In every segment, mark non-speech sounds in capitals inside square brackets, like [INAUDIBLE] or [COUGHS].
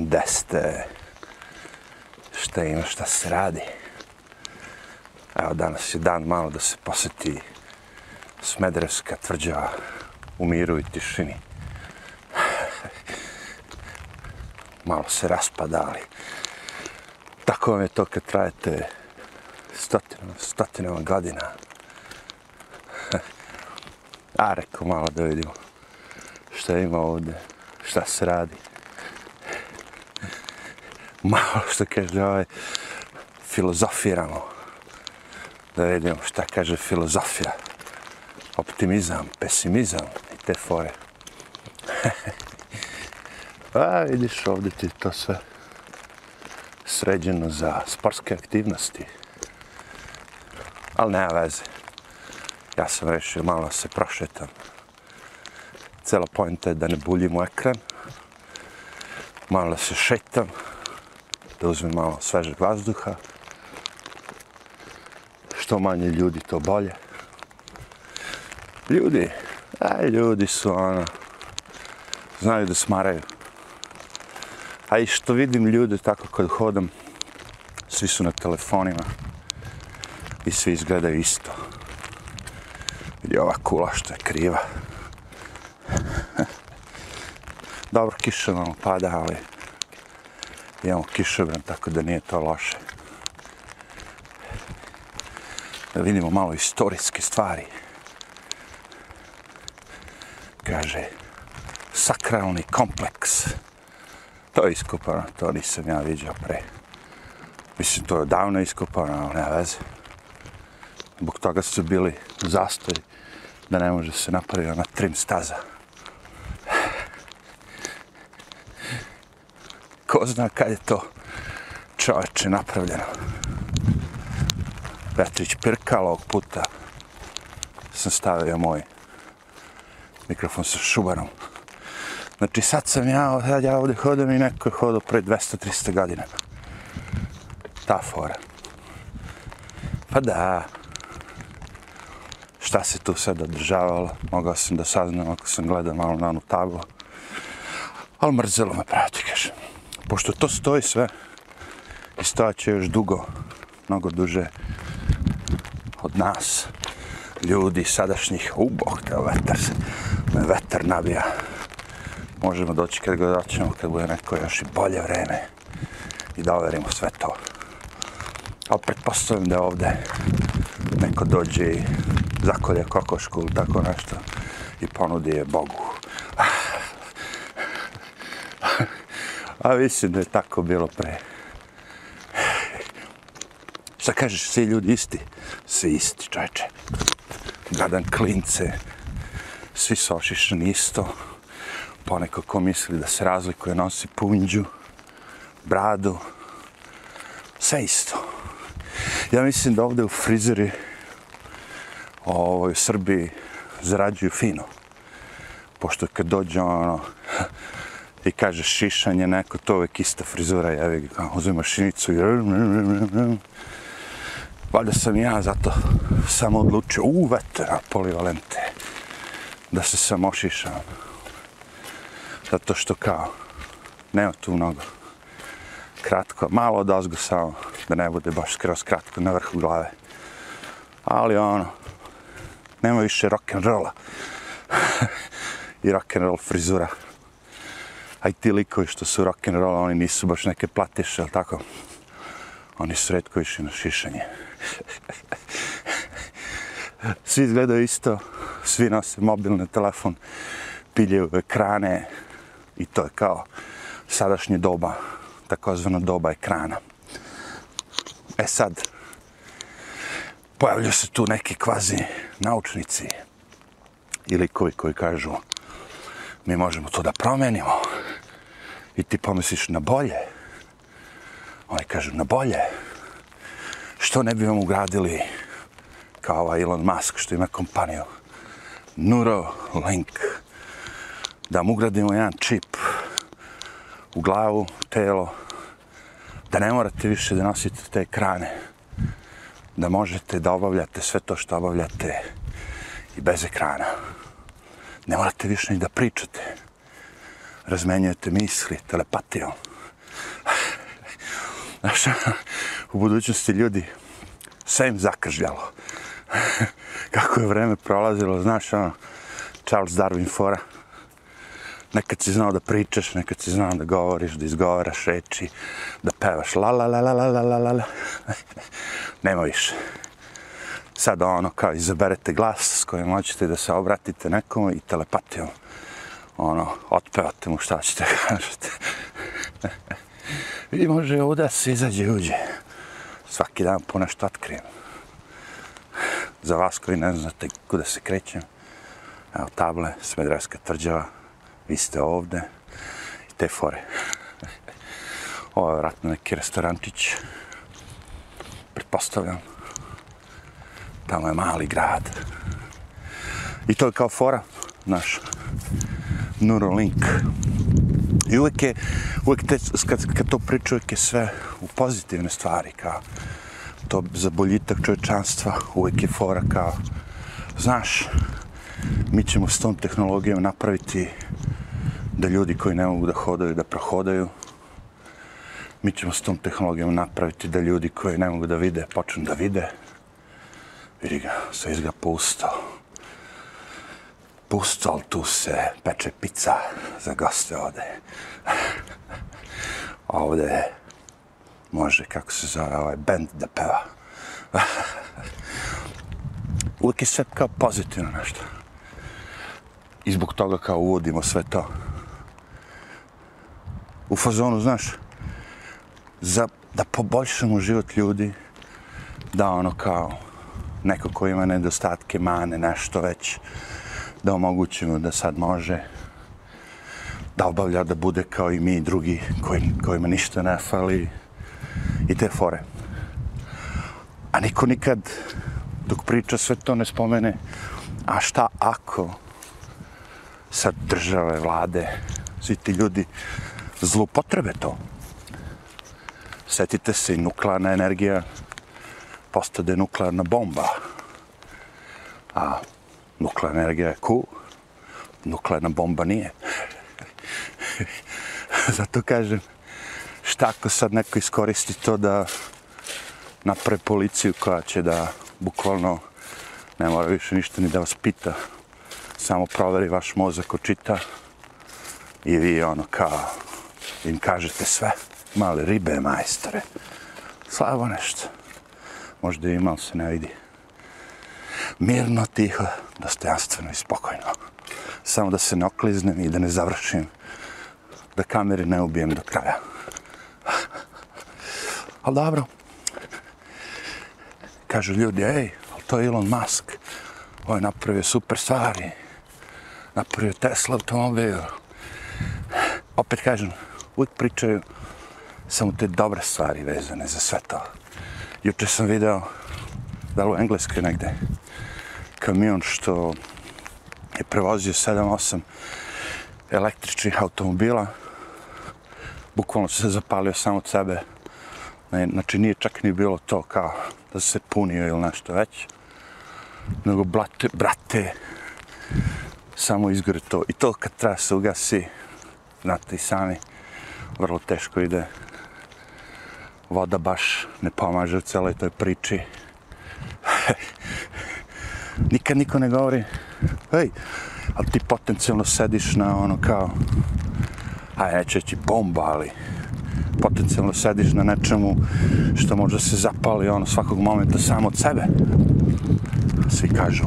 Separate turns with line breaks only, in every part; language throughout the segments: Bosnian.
Gde ste? Šta ima, šta se radi? Evo, danas je dan malo da se posjeti Smederevska tvrđava u miru i tišini. Malo se raspada, ali tako vam je to kad trajete stotinama, stotinama godina. A, rekao malo da vidimo šta ima ovde, šta se radi. Malo što kaže ovaj, filozofiramo. Da vidimo šta kaže filozofija. Optimizam, pesimizam i te fore. [LAUGHS] A, pa, vidiš ovdje ti to sve sređeno za sportske aktivnosti. Ali nema veze. Ja sam rešio malo se prošetam. Cela pojenta je da ne buljim u ekran. Malo se šetam. Da uzmem malo svežeg vazduha. Što manje ljudi, to bolje. Ljudi, aj ljudi su ono, znaju da smaraju. A i što vidim ljude tako kad hodam, svi su na telefonima i svi izgledaju isto. Vidi ova kula što je kriva. [LAUGHS] Dobro, kiša nam pada, ali imamo kišobran, tako da nije to loše. Da vidimo malo istorijske stvari. Kaže, sakralni kompleks. To je iskopano, to nisam ja vidio pre. Mislim, to je davno iskopano, ali nema veze. Zbog toga su bili zastoj da ne može se napraviti na trim staza. Ko zna kad je to čoveče napravljeno. Petrić Pirkal ovog puta sam stavio moj mikrofon sa šubarom. Znači sad sam ja, sad ja ovdje hodam i neko je hodao pre 200-300 godina. Ta fora. Pa da, šta se tu sad održavalo, mogao sam da saznam ako sam gledao malo na onu tablu. Ali mrzelo me prati, kažem. Pošto to stoji sve, i staće još dugo, mnogo duže od nas, ljudi sadašnjih, u bog te vetar, me vetar nabija. Možemo doći kad god doćemo, kad bude neko još i bolje vreme i da overimo sve to. Ali pretpostavljam da ovde neko dođe i zakolje kokošku ili tako nešto i ponudi je Bogu. A mislim da je tako bilo pre. Šta kažeš, svi ljudi isti? Svi isti, čoveče. Gadan klince, svi su ošišani isto. Poneko ko misli da se razlikuje, nosi punđu, bradu, sve isto. Ja mislim da ovde u frizeri ovoj, u Srbiji zarađuju fino. Pošto kad dođe ono i kaže šišanje neko, to uvek ista frizura, ja ga kao uzme mašinicu i Valjda sam ja zato samo odlučio u vetra polivalente da se samo ošišam. Zato što kao nema tu mnogo kratko, malo od ozgo samo da ne bude baš skroz kratko na vrhu glave. Ali ono, nema više rock'n'rolla [LAUGHS] i rock'n'roll frizura. A i ti likovi što su roll oni nisu baš neke platiše, ali tako? Oni su redko išli na šišanje. svi izgledaju isto, svi nose mobilni telefon, piljaju ekrane i to je kao sadašnje doba, takozvana doba ekrana. E sad, pojavljaju se tu neki kvazi naučnici ili koji koji kažu mi možemo to da promenimo i ti pomisliš na bolje. Oni kažu na bolje. Što ne bi vam ugradili kao ovaj Elon Musk što ima kompaniju Neuralink da mu ugradimo jedan čip u glavu, telo, da ne morate više da nosite te ekrane, da možete da obavljate sve to što obavljate i bez ekrana. Ne morate više ni da pričate. Razmenjujete misli telepatijom. Znaš, u budućnosti ljudi sve im zakržljalo. Kako je vreme prolazilo, znaš, ono, Charles Darwin fora. Nekad si znao da pričaš, nekad si znao da govoriš, da izgovaraš reči, da pevaš la la la la la la la la la. Nema više. Sada ono, kao izaberete glas s kojim hoćete da se obratite nekomu i telepatijom. Ono, otpevate mu šta ćete [LAUGHS] kažete. I može ovdje se izađe i uđe. Svaki dan po nešto otkrijem. Za vas koji ne znate kuda se krećem, evo table, Smedrevska tvrđava, vi ste ovde i te fore. Ovo je vratno neki restorančić, pretpostavljam. Tamo je mali grad. I to je kao fora, naš Neuralink. I uvek je, uvek te, kad, kad to priča, uvijek je sve u pozitivne stvari, kao to za boljitak čovječanstva, uvek je fora kao, znaš, mi ćemo s tom tehnologijom napraviti da ljudi koji ne mogu da hodaju, da prohodaju. Mi ćemo s tom tehnologijom napraviti da ljudi koji ne mogu da vide, počnu da vide. Vidi ga, sve izga pusto. Pusto, ali tu se peče pizza za goste ovde. ovde može, kako se zove, ovaj band da peva. Uvijek je sve kao pozitivno nešto. I zbog toga kao uvodimo sve to. U fazonu, znaš, za, da poboljšamo život ljudi, da ono kao neko ko ima nedostatke, mane, nešto već, da omogućimo da sad može da obavlja da bude kao i mi drugi koji, kojima ništa ne fali i te fore. A niko nikad dok priča sve to ne spomene a šta ako sad države, vlade, svi ti ljudi zlupotrebe to. Setite se i nuklearna energija postade nuklearna bomba. A nuklearna energija je cool, nuklearna bomba nije. [LAUGHS] Zato kažem, šta ako sad neko iskoristi to da napre policiju koja će da bukvalno ne mora više ništa ni da vas pita, samo proveri vaš mozak, čita i vi ono kao im kažete sve. Male ribe, majstore. Slavo nešto. Možda ima, ali se ne vidi. Mirno, tiho, dostojanstveno i spokojno. Samo da se ne okliznem i da ne završim. Da kamere ne ubijem do kraja. Ali dobro. Kažu ljudi, ej, to je Elon Musk. on je napravio super stvari. Napravio Tesla automobil. Opet kažem, uvijek pričaju samo te dobre stvari vezane za sve to. Juče sam video, da li u Engleskoj negde, kamion što je prevozio 7-8 električnih automobila. Bukvalno se zapalio samo od sebe. Znači nije čak ni bilo to kao da se punio ili nešto već. Nego blate, brate, samo izgore to. I to kad treba se ugasi, znate i sami, vrlo teško ide. Voda baš ne pomaže u celoj toj priči. [LAUGHS] Nikad niko ne govori, hej, ali ti potencijalno sediš na ono kao, aj neće ti bomba, ali potencijalno sediš na nečemu što može se zapali ono svakog momenta samo od sebe. Svi kažu,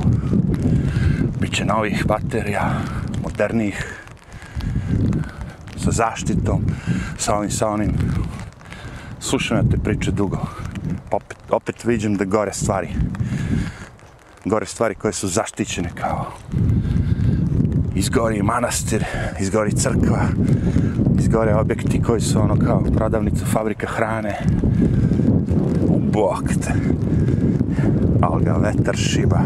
bit će novih baterija, modernijih, sa zaštitom, sa ovim, sa onim. Slušam ja te priče dugo. Opet, opet vidim da gore stvari. Gore stvari koje su zaštićene kao izgori manastir, izgori crkva, izgore objekti koji su ono kao prodavnica, fabrika hrane. U bok te. Ali ga vetar šiba.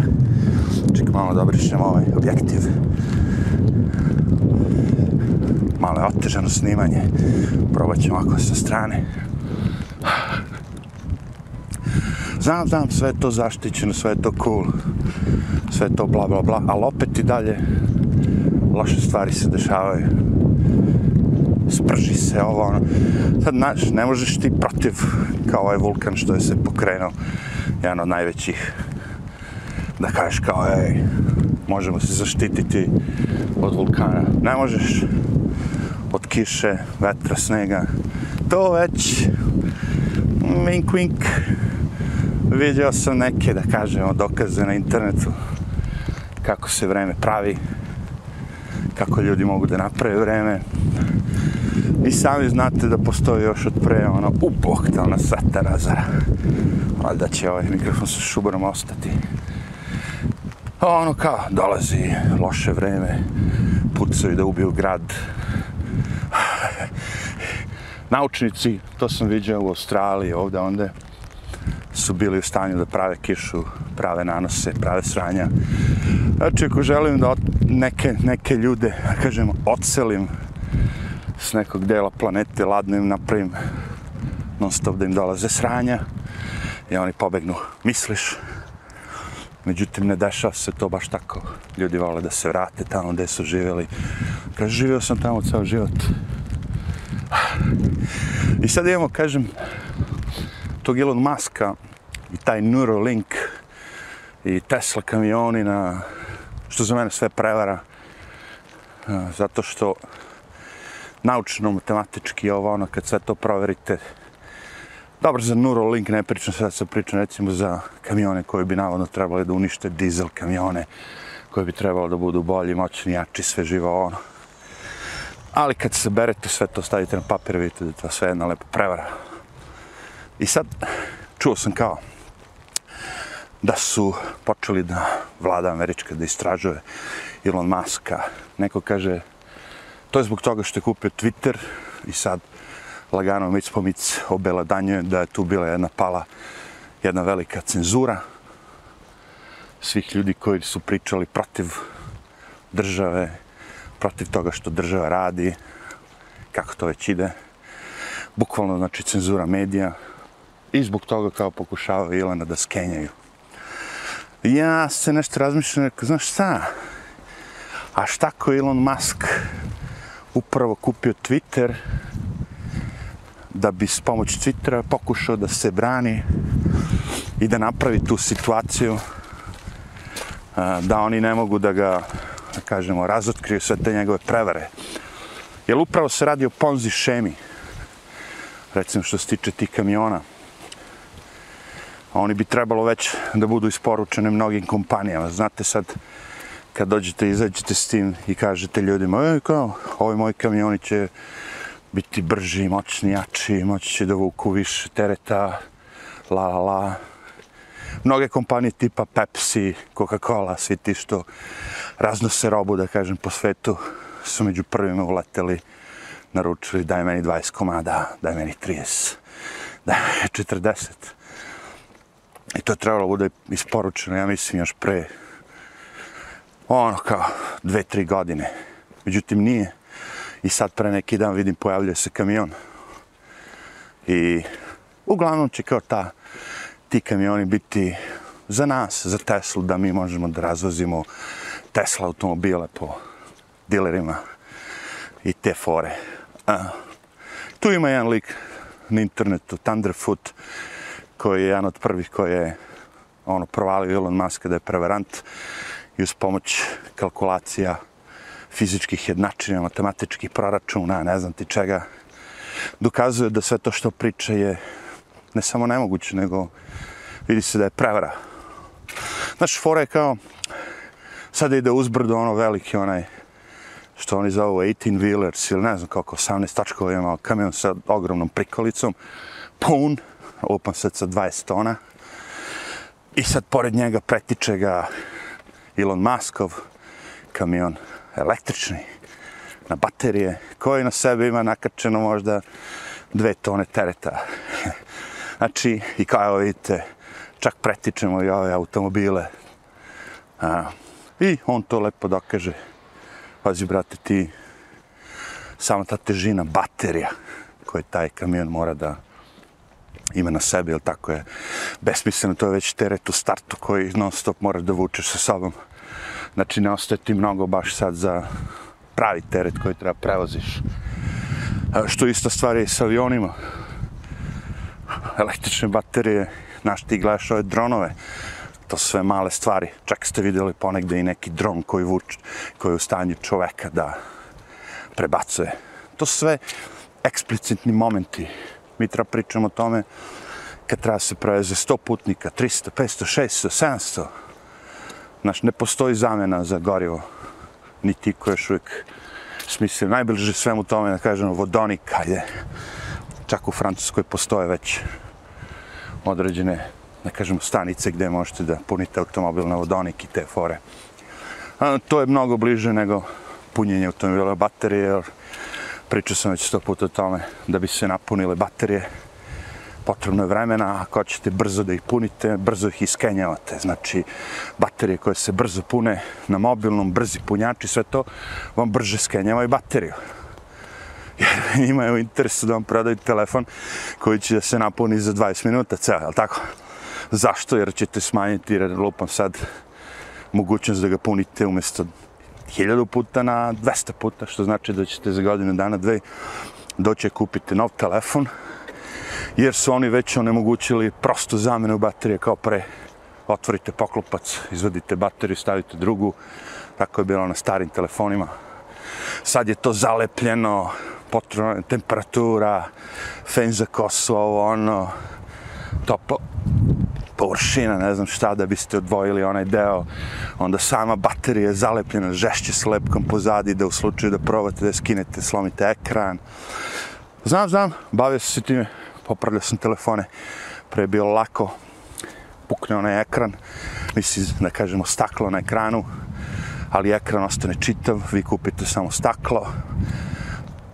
Čekaj malo da obrišem ovaj objektiv malo je otežano snimanje. Probat ćemo ovako sa strane. Znam, znam, sve to zaštićeno, sve to cool, sve to bla, bla, bla, ali opet i dalje loše stvari se dešavaju. Sprži se ovo, ono. Sad, znaš, ne možeš ti protiv kao ovaj vulkan što je se pokrenuo, jedan od najvećih, da kažeš kao, ej, možemo se zaštititi od vulkana. Ne možeš od kiše, vetra, snega. To već, mm, wink wink, vidio sam neke, da kažemo, dokaze na internetu kako se vreme pravi, kako ljudi mogu da naprave vreme. I sami znate da postoji još od pre, ono, upok, da ona sveta razara. Ali da će ovaj mikrofon sa šubarom ostati. A ono kao, dolazi loše vreme, pucaju da ubiju grad. [SIGHS] Naučnici, to sam vidio u Australiji, ovde, onda su bili u stanju da prave kišu, prave nanose, prave sranja. Znači, ako želim da neke, neke ljude, da kažemo, odselim s nekog dela planete, ladno im napravim non stop da im dolaze sranja i oni pobegnu. Misliš? Međutim, ne dešava se to baš tako. Ljudi vole da se vrate tamo gde su živjeli. Kaže, živio sam tamo ceo život. I sad imamo, kažem, tog Elon Muska i taj Neuralink i Tesla kamioni na što za mene sve prevara zato što naučno, matematički ovo ono kad sve to proverite dobro za Neuralink ne pričam sad sam pričam recimo za kamione koji bi navodno trebali da unište dizel kamione koji bi trebalo da budu bolji, moćni, jači, sve živo ono. Ali kad se berete sve to stavite na papir vidite da to sve jedna lepa prevara i sad čuo sam kao da su počeli da vlada američka da istražuje Elon Muska. Neko kaže, to je zbog toga što je kupio Twitter i sad lagano mic po mic obeladanjuje da je tu bila jedna pala, jedna velika cenzura svih ljudi koji su pričali protiv države, protiv toga što država radi, kako to već ide. Bukvalno, znači, cenzura medija i zbog toga kao pokušavaju Ilana da skenjaju. Ja se nešto razmišljam, rekao, znaš šta, a šta ko Elon Musk upravo kupio Twitter, da bi s pomoć Twittera pokušao da se brani i da napravi tu situaciju da oni ne mogu da ga, da kažemo, razotkriju sve te njegove prevare. Jer upravo se radi o Ponzi šemi, recimo što se tiče tih kamiona? Oni bi trebalo već da budu isporučene mnogim kompanijama. Znate sad, kad dođete i izađete s tim i kažete ljudima, e, kao, ovi moji kamioni će biti brži, moćni, jači, moći će da vuku više tereta, la, la, la. Mnoge kompanije tipa Pepsi, Coca-Cola, svi ti što raznose robu, da kažem, po svetu, su među prvima uleteli, naručili, daj meni 20 komada, daj meni 30, daj meni 40. I to je trebalo bude isporučeno, ja mislim, još pre ono kao dve, tri godine. Međutim, nije. I sad pre neki dan vidim pojavljuje se kamion. I uglavnom će kao ta, ti kamioni biti za nas, za Tesla, da mi možemo da razvozimo Tesla automobile po dilerima i te fore. Uh, tu ima jedan lik na internetu, Thunderfoot, koji je jedan od prvih koji je ono, provalio Elon Musk da je prevarant i uz pomoć kalkulacija fizičkih jednačina, matematičkih proračuna, ne znam ti čega, dokazuje da sve to što priča je ne samo nemoguće, nego vidi se da je prevara. Znaš, fora je kao, sada ide uzbrdo ono veliki onaj, što oni zovu 18 wheelers ili ne znam koliko, 18 tačkova ima kamion sa ogromnom prikolicom, pun, open set sa 20 tona. I sad pored njega pretiče ga Elon Muskov kamion električni na baterije koji na sebi ima nakačeno možda dve tone tereta. [LAUGHS] znači, i kao evo vidite, čak pretičemo i ove automobile. A, I on to lepo dokaže. Pazi, brate, ti sama ta težina baterija koje taj kamion mora da ima na sebi, ili tako je besmisleno, to je već teret u startu koji non stop moraš da vučeš sa sobom. Znači ne ostaje ti mnogo baš sad za pravi teret koji treba prevoziš. A što ista stvar je i sa avionima. Električne baterije, znaš ti gledaš ove dronove, to su sve male stvari. Čak ste vidjeli ponegde i neki dron koji vuč, koji je u stanju čoveka da prebacuje. To su sve eksplicitni momenti. Mi treba pričamo o tome kad treba se preveze 100 putnika, 300, 500, 600, 700. Znaš, ne postoji zamena za gorivo. Ni ti koji još uvijek smislio. Najbliže svemu tome, da kažemo, vodonik, ajde. Čak u Francuskoj postoje već određene, da kažemo, stanice gdje možete da punite automobil na vodonik i te fore. A, to je mnogo bliže nego punjenje automobila baterije, jer pričao sam već sto puta o tome da bi se napunile baterije potrebno je vremena, ako hoćete brzo da ih punite, brzo ih iskenjavate. Znači, baterije koje se brzo pune na mobilnom, brzi punjači, sve to vam brže skenjavaju bateriju. Jer [LAUGHS] njima je u interesu da vam prodaju telefon koji će da se napuni za 20 minuta ceo, je tako? Zašto? Jer ćete smanjiti, jer lupam sad, mogućnost da ga punite umjesto hiljadu puta na 200 puta, što znači da ćete za godinu dana, dve, doći kupiti nov telefon, jer su oni već onemogućili prosto zamenu baterije kao pre. Otvorite poklopac, izvadite bateriju, stavite drugu, tako je bilo na starim telefonima. Sad je to zalepljeno, potrebna temperatura, fen za kosu, ovo ono, topo, površina, ne znam šta, da biste odvojili onaj deo, onda sama baterija je zalepljena žešće s lepkom pozadi, da u slučaju da probate da skinete, slomite ekran. Znam, znam, bavio se time, popravljao sam telefone, pre je bilo lako, pukne onaj ekran, mislim, da kažemo staklo na ekranu, ali ekran ostane čitav, vi kupite samo staklo,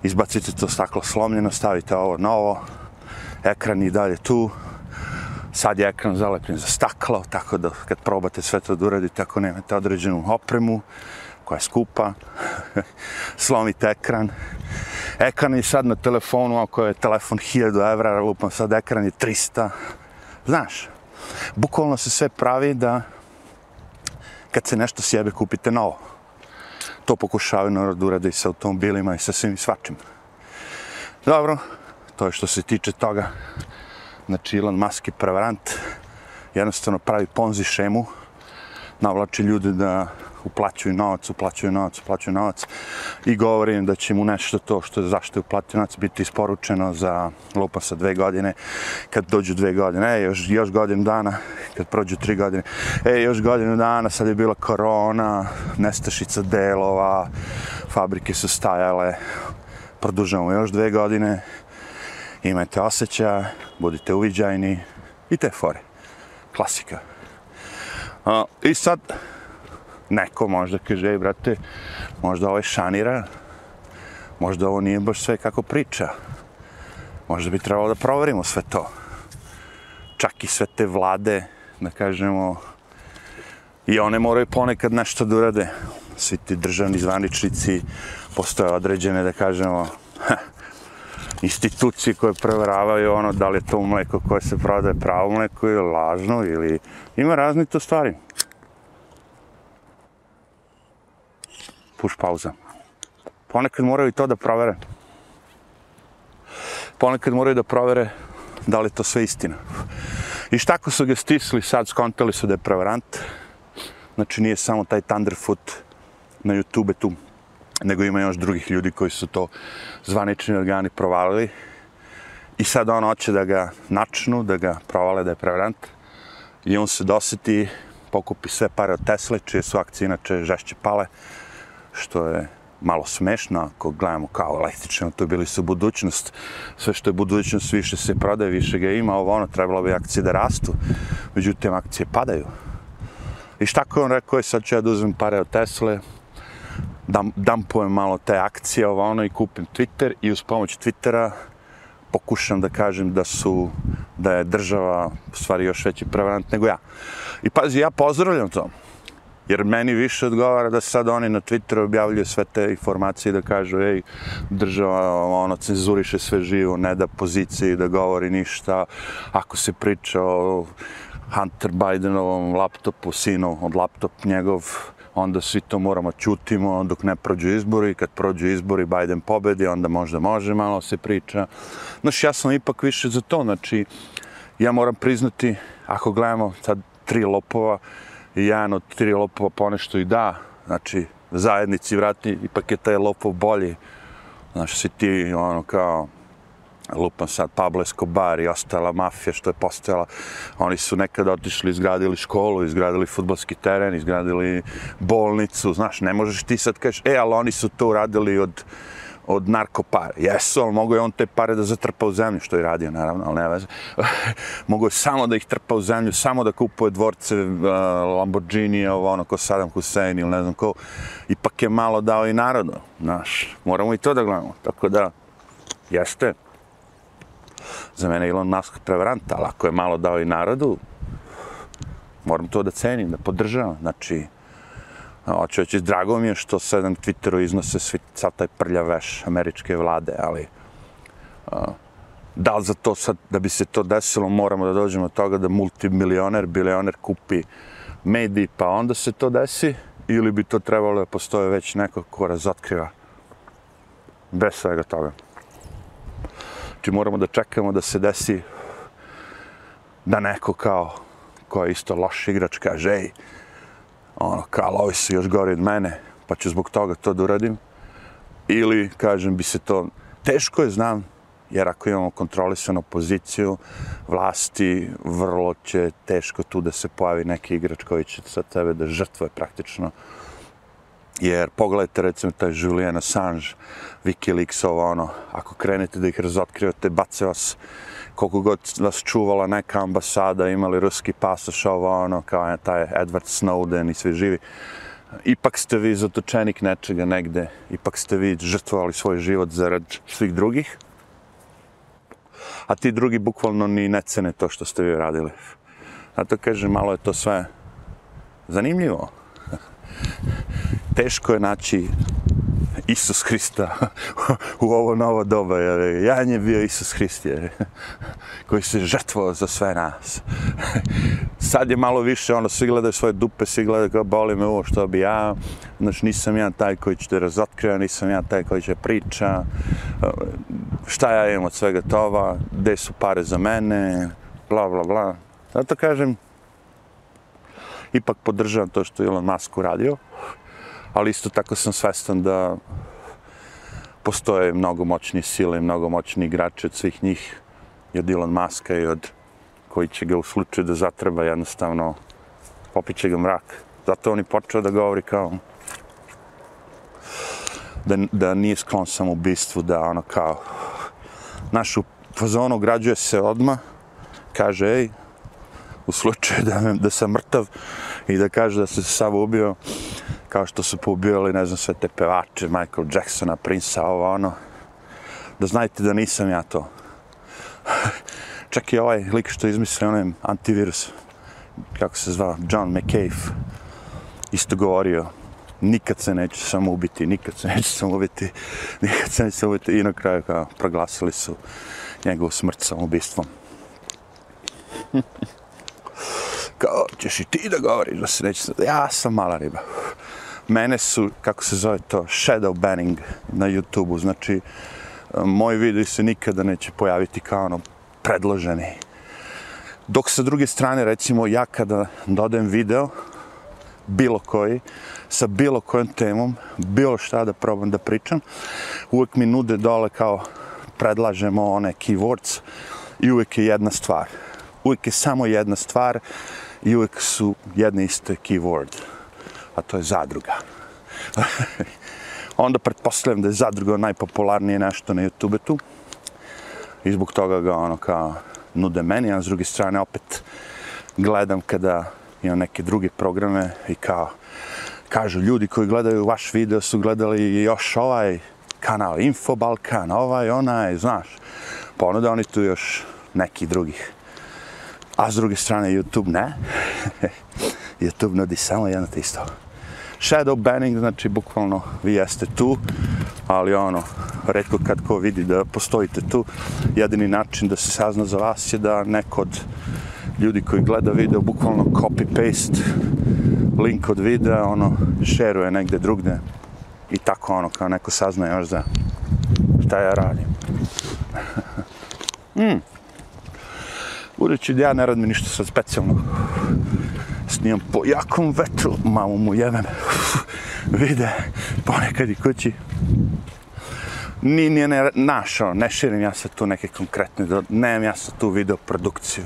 izbacite to staklo slomljeno, stavite ovo novo, ekran i dalje tu, sad je ekran zalepljen za staklo, tako da kad probate sve to da uradite, ako nemate određenu opremu, koja je skupa, [LAUGHS] slomite ekran, ekran je sad na telefonu, ako je telefon 1000 evra, lupam sad ekran je 300. Znaš, bukvalno se sve pravi da kad se nešto sjebe kupite novo. To pokušavaju narod da urade i sa automobilima i sa svim svačim. Dobro, to je što se tiče toga. Znači, Elon Musk je prevarant, jednostavno pravi ponzi šemu, navlači ljude da uplaćuju novac, uplaćuju novac, uplaćuju novac i govori im da će mu nešto to što je zašto je uplatio novac biti isporučeno za lupa sa dve godine, kad dođu dve godine, e, još, još godinu dana, kad prođu tri godine, e, još godinu dana, sad je bila korona, nestašica delova, fabrike su stajale, produžamo još dve godine, imajte osjećaj, budite uviđajni i te fore. Klasika. A, I sad, neko možda kaže, ej, brate, možda ovo je šanira, možda ovo nije baš sve kako priča. Možda bi trebalo da proverimo sve to. Čak i sve te vlade, da kažemo, i one moraju ponekad nešto da urade. Svi ti državni zvaničnici postoje određene, da kažemo, [LAUGHS] institucije koje preveravaju ono da li je to mleko koje se prodaje pravo mleko ili lažno ili ima razne to stvari. Puš pauza. Ponekad moraju i to da provere. Ponekad moraju da provere da li to sve istina. I šta ako su ga stisli, sad skontali su da je prevarant. Znači nije samo taj Thunderfoot na YouTube tu, nego ima još drugih ljudi koji su to zvanični organi provalili. I sad on hoće da ga načnu, da ga provale da je prevarant. I on se doseti, pokupi sve pare od Tesla, čije su akcije inače žešće pale što je malo smešno ako gledamo kao električno, to bili su budućnost. Sve što je budućnost više se prodaje, više ga ima, ovo ono trebalo bi akcije da rastu. Međutim, akcije padaju. I šta ko on rekao je, sad ću ja da uzmem pare od Tesla, dam, dampujem malo te akcije, ovo ono, i kupim Twitter i uz pomoć Twittera pokušam da kažem da su, da je država u stvari još veći prevarant nego ja. I pazi, ja pozdravljam to. Jer meni više odgovara da sad oni na Twitteru objavljuju sve te informacije da kažu ej, država ono, cenzuriše sve živo, ne da poziciji da govori ništa. Ako se priča o Hunter Bidenovom laptopu, sinu od laptop njegov, onda svi to moramo čutimo dok ne prođu izbori, kad prođu izbori Biden pobedi, onda možda može malo se priča. Znaš, ja sam ipak više za to, znači, ja moram priznati, ako gledamo sad tri lopova, i jedan od tri lopova ponešto i da, znači, zajednici vratni, ipak je taj lopov bolji. Znači, si ti, ono, kao, lupam sad Pablo Escobar i ostala mafija što je postojala. Oni su nekada otišli, izgradili školu, izgradili futbalski teren, izgradili bolnicu, znaš, ne možeš ti sad kažeš, e, ali oni su to uradili od, od narkopare. Jesu, ali mogo je on te pare da zatrpa u zemlju, što je radio, naravno, ali ne veze. [LAUGHS] mogo je samo da ih trpa u zemlju, samo da kupuje dvorce eh, uh, Lamborghini, ovo ono, ko Saddam Hussein ili ne znam ko. Ipak je malo dao i narodu, znaš. Moramo i to da gledamo. Tako da, jeste, za mene Elon Musk prevarant, ali ako je malo dao i narodu, moram to da cenim, da podržavam. Znači, hoću reći, drago mi je što se na Twitteru iznose svi, sad taj prljav veš američke vlade, ali a, da li za to sad, da bi se to desilo, moramo da dođemo od toga da multimilioner, bilioner kupi mediji, pa onda se to desi, ili bi to trebalo da postoje već neko ko razotkriva bez svega toga. Znači moramo da čekamo da se desi da neko kao ko je isto loš igrač kaže ej, ono, kao ovi su još gori od mene, pa ću zbog toga to da uradim. Ili, kažem, bi se to, teško je, znam, jer ako imamo kontrolisanu poziciju vlasti, vrlo će teško tu da se pojavi neki igrač koji će sa tebe da žrtvuje praktično Jer pogledajte recimo taj Julian Assange, Wikileaks, ovo ono, ako krenete da ih razotkrivate, bace vas koliko god vas čuvala neka ambasada, imali ruski pasoš, ovo ono, kao je taj Edward Snowden i svi živi. Ipak ste vi zatočenik nečega negde, ipak ste vi žrtvovali svoj život zarad svih drugih, a ti drugi bukvalno ni ne cene to što ste vi radili. Zato kažem, malo je to sve zanimljivo teško je naći Isus Hrista [LAUGHS] u ovo novo doba. Jer ja je bio Isus Hrist jer, [LAUGHS] koji se žrtvovao za sve nas. [LAUGHS] Sad je malo više, ono, svi gledaju svoje dupe, svi gledaju kao boli me ovo što bi ja. Znači, nisam ja taj koji će te razotkriva, nisam ja taj koji će priča. Šta ja imam od svega tova, gde su pare za mene, bla, bla, bla. Zato kažem, ipak podržavam to što je Elon Musk uradio ali isto tako sam svestan da postoje mnogo moćni sile, mnogo moćni igrači od svih njih, i od Elon Muska i od koji će ga u slučaju da zatreba jednostavno popiće ga mrak. Zato on i počeo da govori kao da, da nije sklon sam ubistvu, bistvu, da ono kao našu fazonu građuje se odma kaže, ej, u slučaju da, da sam mrtav i da kaže da se sav ubio, kao što su poubijali, ne znam, sve te pevače, Michael Jacksona, Prince-a, ovo, ono, da znajte da nisam ja to. Čak i ovaj lik što izmislio onaj antivirus, kako se zvao, John McCafe, isto govorio, nikad se neću samo ubiti, nikad se neću samo ubiti, nikad se neću samo ubiti, i na kraju kao proglasili su njegovu smrt samoubistvom kao, ćeš i ti da govoriš da se neće, ja sam mala riba mene su, kako se zove to, shadow banning na YouTube-u, znači moj video se nikada neće pojaviti kao ono predloženi. Dok sa druge strane, recimo, ja kada dodajem video, bilo koji, sa bilo kojom temom, bilo šta da probam da pričam, uvek mi nude dole kao predlažemo one keywords i uvek je jedna stvar. Uvek je samo jedna stvar i uvek su jedne iste keyword a to je zadruga. [LAUGHS] Onda pretpostavljam da je zadruga najpopularnije nešto na YouTube tu. I zbog toga ga ono kao nude meni, a s druge strane opet gledam kada imam neke druge programe i kao kažu ljudi koji gledaju vaš video su gledali još ovaj kanal Info Balkan, ovaj, onaj, znaš. Ponude oni tu još neki drugih. A s druge strane YouTube ne. [LAUGHS] YouTube nudi samo jedno te isto. Shadow banning, znači bukvalno vi jeste tu, ali ono, redko kad ko vidi da postojite tu, jedini način da se sazna za vas je da neko od ljudi koji gleda video bukvalno copy-paste link od videa, ono, šeruje negde drugde i tako ono, kao neko sazna još za šta ja radim. [LAUGHS] mm. Budući da ja ne radim ništa sad specijalno, snimam po jakom vetru, mamu mu jebem, vide ponekad i kući. Ni, nije ne, našao, ono, ne širim ja sad tu neke konkretne, nemam ja sad tu video produkciju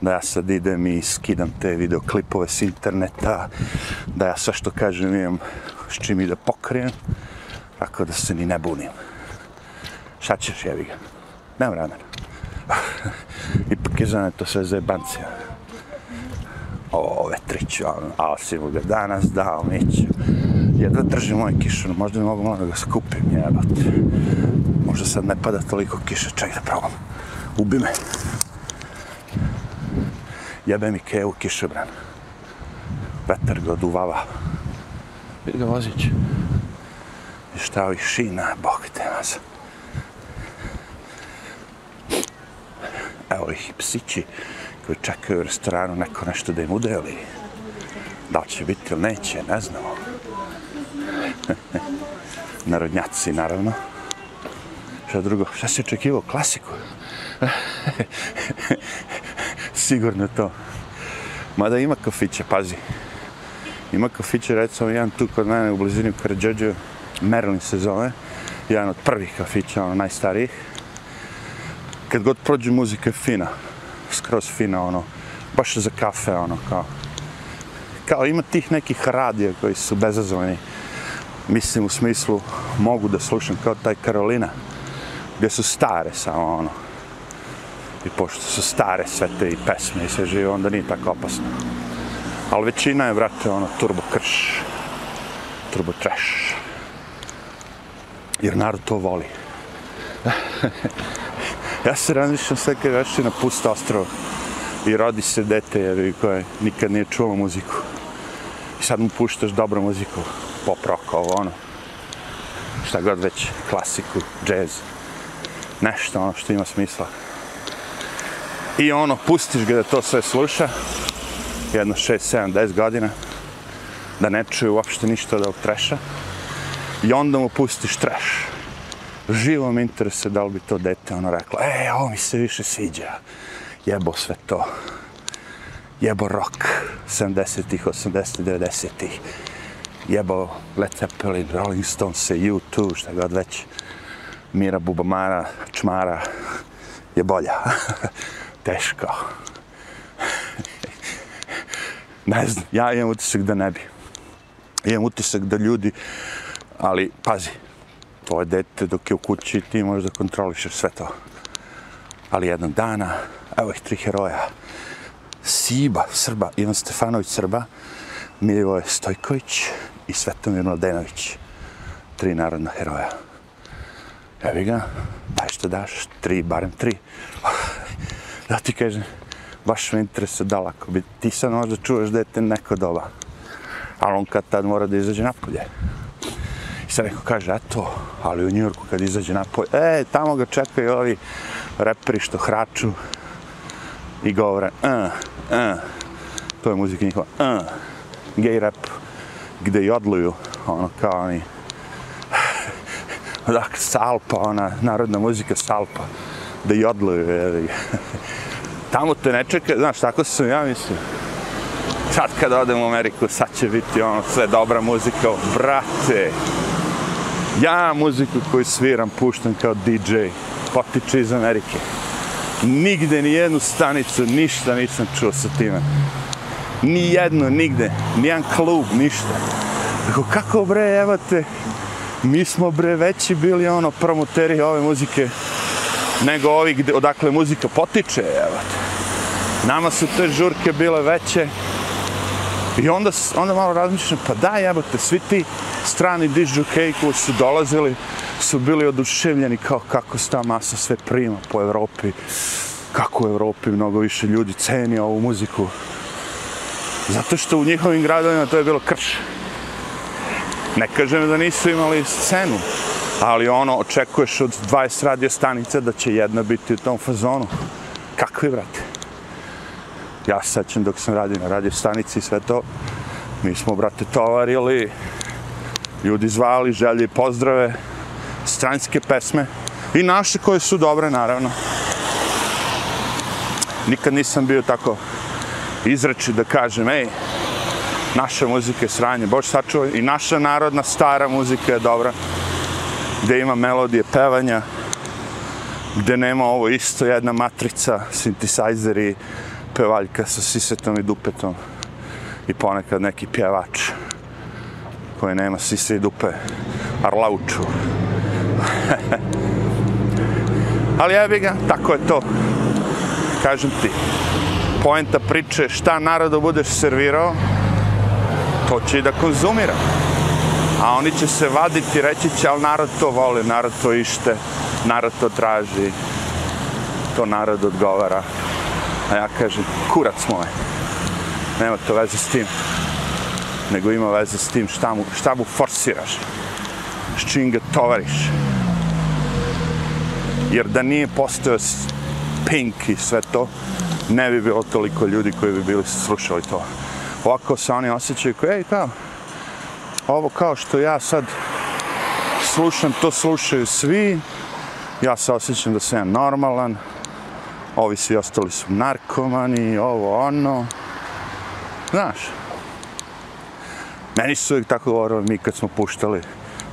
da ja sad idem i skidam te videoklipove s interneta, da ja sve što kažem imam s čim i da pokrijem, tako da se ni ne bunim. Šta ćeš, jevi ga? Nemam vremena. Ipak je to sve zajebancija. O, vetrić, ono, a si mu ga danas dao, neću. Jedva držim moj kišan, možda mi mogu malo da ga skupim, jebate. Možda sad ne pada toliko kiše, ček da probam. Ubi me jebe mi kevu kišobran. Vetar ga oduvava. Vidi ga vozić. I šta ovih šina, bog te vas. Evo ih psići koji čekaju u restoranu neko nešto da im udeli. Da li će biti ili neće, ne znamo. [LAUGHS] Narodnjaci, naravno. Šta drugo? Šta si očekivao? Klasiku? [LAUGHS] sigurno to. Mada ima kafiće, pazi. Ima kafiće, recimo, jedan tu kod mene u blizini u Karadžođu, Merlin se zove, jedan od prvih kafića, ono, najstarijih. Kad god prođe muzika je fina, skroz fina, ono, baš za kafe, ono, kao. Kao ima tih nekih radija koji su bezazvani, mislim u smislu mogu da slušam kao taj Karolina, gdje su stare samo, ono, i pošto su stare sve te i pesme i sve žive, onda nije tako opasno. Ali većina je, vrate, ono, turbo krš, turbo trash. Jer narod to voli. [LAUGHS] ja se razmišljam sve kad već na pust ostrov i rodi se dete jer koje nikad nije čulo muziku. I sad mu puštaš dobru muziku, pop rock, ovo ono. Šta god već, klasiku, džez. Nešto ono što ima smisla. I ono, pustiš ga da to sve sluša, jedno 6, 7, 10 godina, da ne čuje uopšte ništa od ovog treša. I onda mu pustiš treš. Živo mi interese da li bi to dete ono rekla, e, ovo mi se više sviđa. Jebo sve to. Jebo rock 70-ih, 80-ih, 90-ih. Jebo Led Zeppelin, Rolling Stones, U2, šta god već. Mira Bubamara, Čmara je bolja. [LAUGHS] teško. [LAUGHS] ne znam, ja imam utisak da ne bi. Imam utisak da ljudi, ali pazi, to je dete dok je u kući ti možeš da kontrolišeš sve to. Ali jednog dana, evo ih tri heroja, Siba, Srba, Ivan Stefanović, Srba, Milivoje Stojković i Svetomir Mladenović. Tri narodna heroja. Evo ga, daj što daš, tri, barem tri da ti kažem, baš me interesuje da lako bi ti sad možda čuješ dete neko doba. Ali on kad tad mora da izađe napolje. I sad neko kaže, eto, ali u Njujorku kad izađe napoj, e, tamo ga čekaju ovi reperi što hraču i govore, uh, uh, to je muzika njihova, e, uh, gay rap, gde i odluju, ono, kao oni, [LAUGHS] dakle, salpa, ona, narodna muzika salpa da jodluju, jevi. [LAUGHS] Tamo te ne čeka, znaš, tako sam ja mislim. Sad kad odem u Ameriku, sad će biti ono sve dobra muzika, brate. Ja muziku koju sviram, puštam kao DJ, potiče iz Amerike. Nigde, ni jednu stanicu, ništa nisam čuo sa time. Ni jedno, nigde, nijedan klub, ništa. Tako, kako bre, evo te, mi smo bre veći bili ono promoteri ove muzike nego ovi gde, odakle muzika potiče, evo. Nama su te žurke bile veće. I onda, onda malo razmišljam, pa da, jebote, te, svi ti strani dižđukej koji su dolazili, su bili oduševljeni kao kako se ta masa sve prima po Evropi. Kako u Evropi mnogo više ljudi ceni ovu muziku. Zato što u njihovim gradovima to je bilo krš. Ne kažem da nisu imali scenu, ali ono, očekuješ od 20 radio stanica da će jedna biti u tom fazonu. Kakvi, brate? Ja sećam dok sam radio na radio stanici i sve to, Mi smo, brate, tovarili, ljudi zvali, želje i pozdrave, stranjske pesme. I naše koje su dobre, naravno. Nikad nisam bio tako izreči da kažem, ej, naša muzika je sranje, bož sačuvaj, i naša narodna stara muzika je dobra, gde ima melodije pevanja, gde nema ovo isto jedna matrica, synthesizeri, pevaljka sa sisetom i dupetom i ponekad neki pjevač koji nema sise i dupe, arlauču. [LAUGHS] Ali jebi ga, tako je to. Kažem ti, poenta priče šta narodu budeš servirao, to će i da konzumira. A oni će se vaditi, reći će, ali narod to voli, narod to ište, narod to traži, to narod odgovara. A ja kažem, kurac moje. nema to veze s tim, nego ima veze s tim šta mu, šta mu forsiraš, s čim ga tovariš. Jer da nije postao Pink i sve to, ne bi bilo toliko ljudi koji bi bili slušali to. Ovako se oni osjećaju kao, ej, kao, ovo kao što ja sad slušam, to slušaju svi, ja se osjećam da sam ja normalan, ovi svi ostali su narkomani, ovo, ono, znaš. Meni su uvijek tako govorili mi kad smo puštali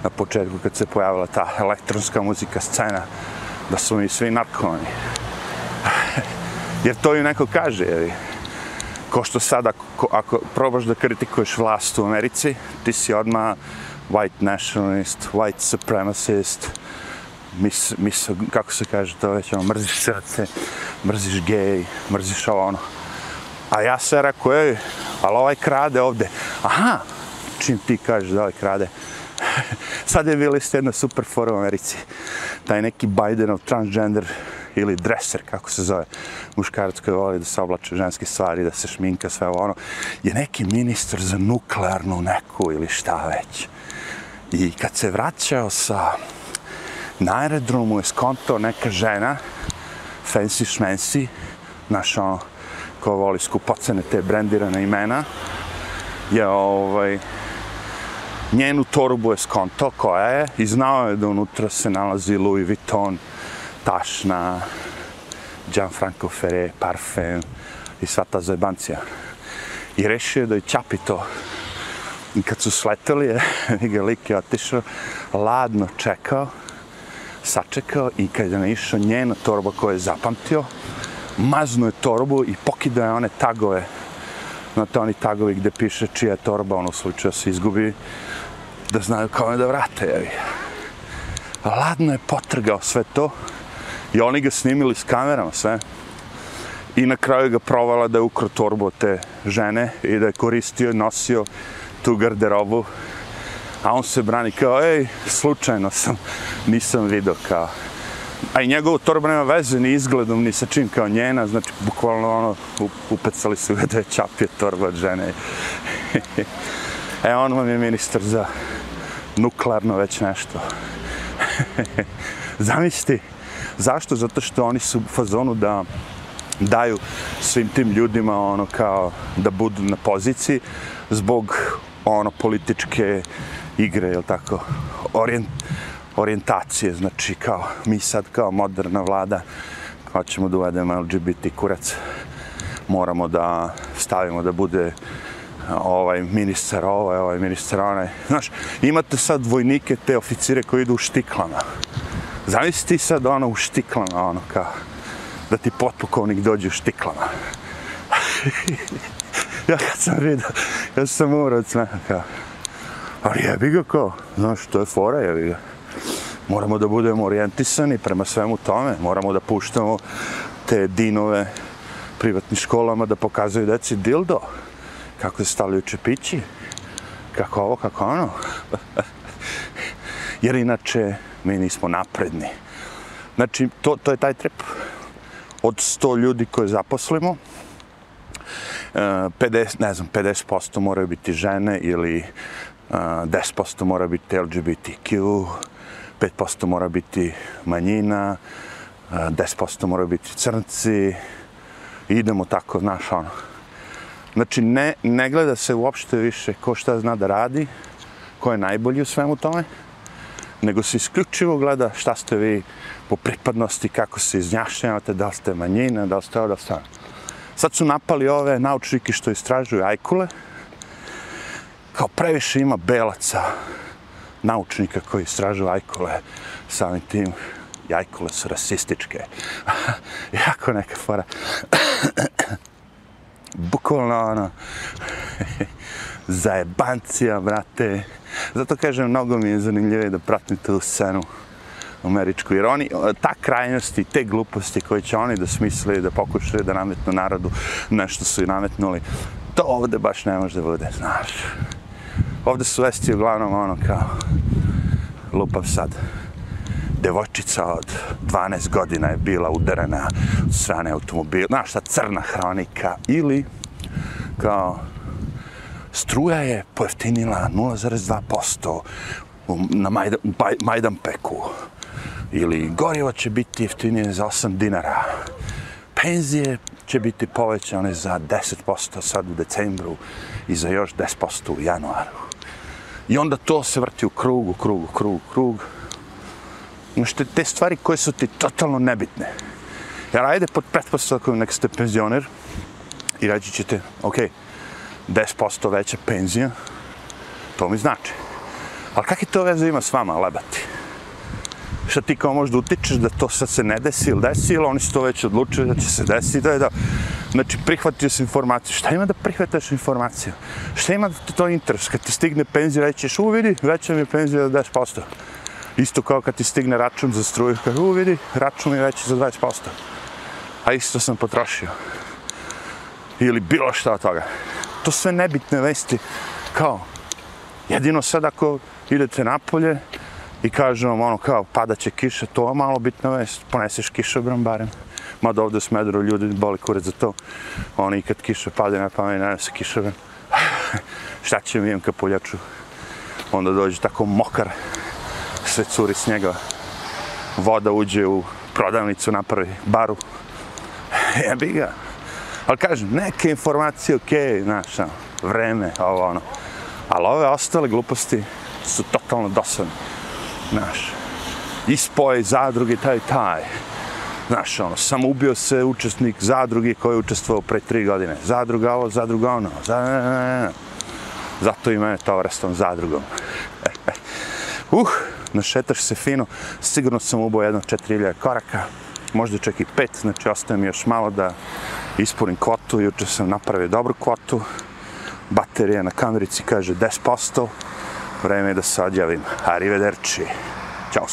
na početku, kad se pojavila ta elektronska muzika scena, da su mi svi narkomani. Jer to im neko kaže, jevi. Ko što sada, ako, ako probaš da kritikuješ vlast u Americi, ti si odmah white nationalist, white supremacist, mis, mis, kako se kaže to već, ono, mrziš srce, mrziš gej, mrziš ovo ono. A ja se rekao, ej, ali ovaj krade ovde. Aha, čim ti kažeš da ovaj krade. [LAUGHS] Sad je bilo isto jedna super fora u Americi. Taj neki Bidenov transgender ili dresser, kako se zove, muškarac koji voli da se oblače ženske stvari, da se šminka, sve ovo ono, je neki ministar za nuklearnu neku ili šta već. I kad se vraćao sa na aerodromu je skonto neka žena, fancy šmensi, znaš ono, ko voli skupocene te brendirane imena, je ovaj, njenu torbu je skonto koja je i znao je da unutra se nalazi Louis Vuitton, tašna, Gianfranco Ferre, parfem i sva ta zajebancija. I rešio je da je čapi to. I kad su sleteli, je, [LAUGHS] ga lik je otišao, ladno čekao, sačekao i kad je naišao njena torba koju je zapamtio, maznuo je torbu i pokidao je one tagove, znate oni tagovi gde piše čija je torba, ono slučaju se izgubi, da znaju kao je da vrate, jevi. Ladno je potrgao sve to i oni ga snimili s kamerama sve. I na kraju ga provala da je ukro torbu od te žene i da je koristio i nosio tu garderobu a on se brani kao, ej, slučajno sam, nisam vidio kao. A i njegovu torba nema veze ni izgledom, ni sa čim kao njena, znači, bukvalno ono, upecali su ga da je čapio torba od žene. [LAUGHS] e, on vam je ministar za nuklearno već nešto. [LAUGHS] Zamisli, zašto? Zato što oni su u fazonu da daju svim tim ljudima ono kao da budu na poziciji zbog ono političke igre, jel tako, orient, orijentacije, znači kao mi sad kao moderna vlada pa hoćemo da uvedemo LGBT kurac, moramo da stavimo da bude ovaj ministar ovaj, ovaj ministar onaj. Znaš, imate sad vojnike, te oficire koji idu u štiklama. Zamisli ti sad ono u štiklama, ono kao, da ti potpukovnik dođe u štiklama. [LAUGHS] ja kad sam vidio, ja sam umro od smeha, kao, Ali jebi ga kao, znaš, to je fora, jebi ga. Moramo da budemo orijentisani prema svemu tome, moramo da puštamo te dinove privatnim školama da pokazuju deci dildo, kako se stavljaju čepići, kako ovo, kako ono. [LAUGHS] Jer inače mi nismo napredni. Znači, to, to je taj trip. Od 100 ljudi koje zaposlimo, eh, 50, ne znam, 50% moraju biti žene ili 10% mora biti LGBTQ, 5% mora biti manjina, 10% mora biti crnci, idemo tako, znaš, ono. Znači, ne, ne gleda se uopšte više ko šta zna da radi, ko je najbolji u svemu tome, nego se isključivo gleda šta ste vi po pripadnosti, kako se iznjašnjavate, da li ste manjina, da li ste ovo, da li ste ono. Sad su napali ove naučnike što istražuju ajkule, kao previše ima belaca, naučnika koji istražuju ajkule, samim tim jajkule su rasističke. [LAUGHS] jako neka fora. [COUGHS] Bukvalno ono, [LAUGHS] zajebancija, brate. Zato kažem, mnogo mi je zanimljivije da pratim tu scenu američku, jer oni, ta krajnosti, te gluposti koje će oni da smisle i da pokušaju da nametnu narodu nešto su i nametnuli, to ovde baš ne može da bude, znaš. Ovde su vesti uglavnom ono kao, lupav sad, devojčica od 12 godina je bila udarena od strane automobila, znaš šta, crna hronika, ili kao struja je pojeftinila 0,2% na Majdan, Peku, ili gorivo će biti jeftinije za 8 dinara, penzije će biti povećane za 10% sad u decembru i za još 10% u januaru. I onda to se vrti u krug, u krug, u krug, u krug. Znaš, te, te stvari koje su ti totalno nebitne. Jer ajde pod pretpostavkom nek ste penzioner i reći ćete, ok, 10% veća penzija, to mi znači. Ali kakve to veze ima s vama, lebati? Šta ti kao možda utičeš da to sad se ne desi ili desi, ili oni su to već odlučili da će se desiti, da je da... Znači, prihvatio si informaciju. Šta ima da prihvataš informaciju? Šta ima da te to interes? Kad ti stigne penzija, rećeš, u vidi, veća mi je penzija za 10%. Isto kao kad ti stigne račun za struju, kaže, u vidi, račun je veći za 20%. A isto sam potrošio. Ili bilo šta od toga. To sve nebitne vesti, kao, jedino sad ako idete napolje i kažu vam ono kao pada će kiša, to je malo bitna vest, poneseš kišobran barem. Mada ovdje u Smedru ljudi boli kurac za to. Oni kad kiša pade na pamet, ne se kišobran. [SIGHS] šta će mi imam kapuljaču? Onda dođe tako mokar, sve curi s voda uđe u prodavnicu, napravi baru. [SIGHS] Jebi ga. Ali kažem, neke informacije, okej, okay, znaš, ono, vreme, ovo, ono. Ali ove ostale gluposti su totalno dosadne. Znaš, ispoje zadruge, taj, taj. Znaš, ono, sam ubio se učesnik zadruge koji je učestvovao pre tri godine. Zadruga ovo, zadruga ono. Zato i mene to restom zadrugom. E, e. uh, našetaš se fino, sigurno sam ubao jedno 4000 koraka, možda čak i pet, znači ostaje mi još malo da ispunim kvotu, juče sam napravio dobru kvotu, baterija na kamerici kaže 10%, vreme je da se odjavim. Arrivederci. Ćao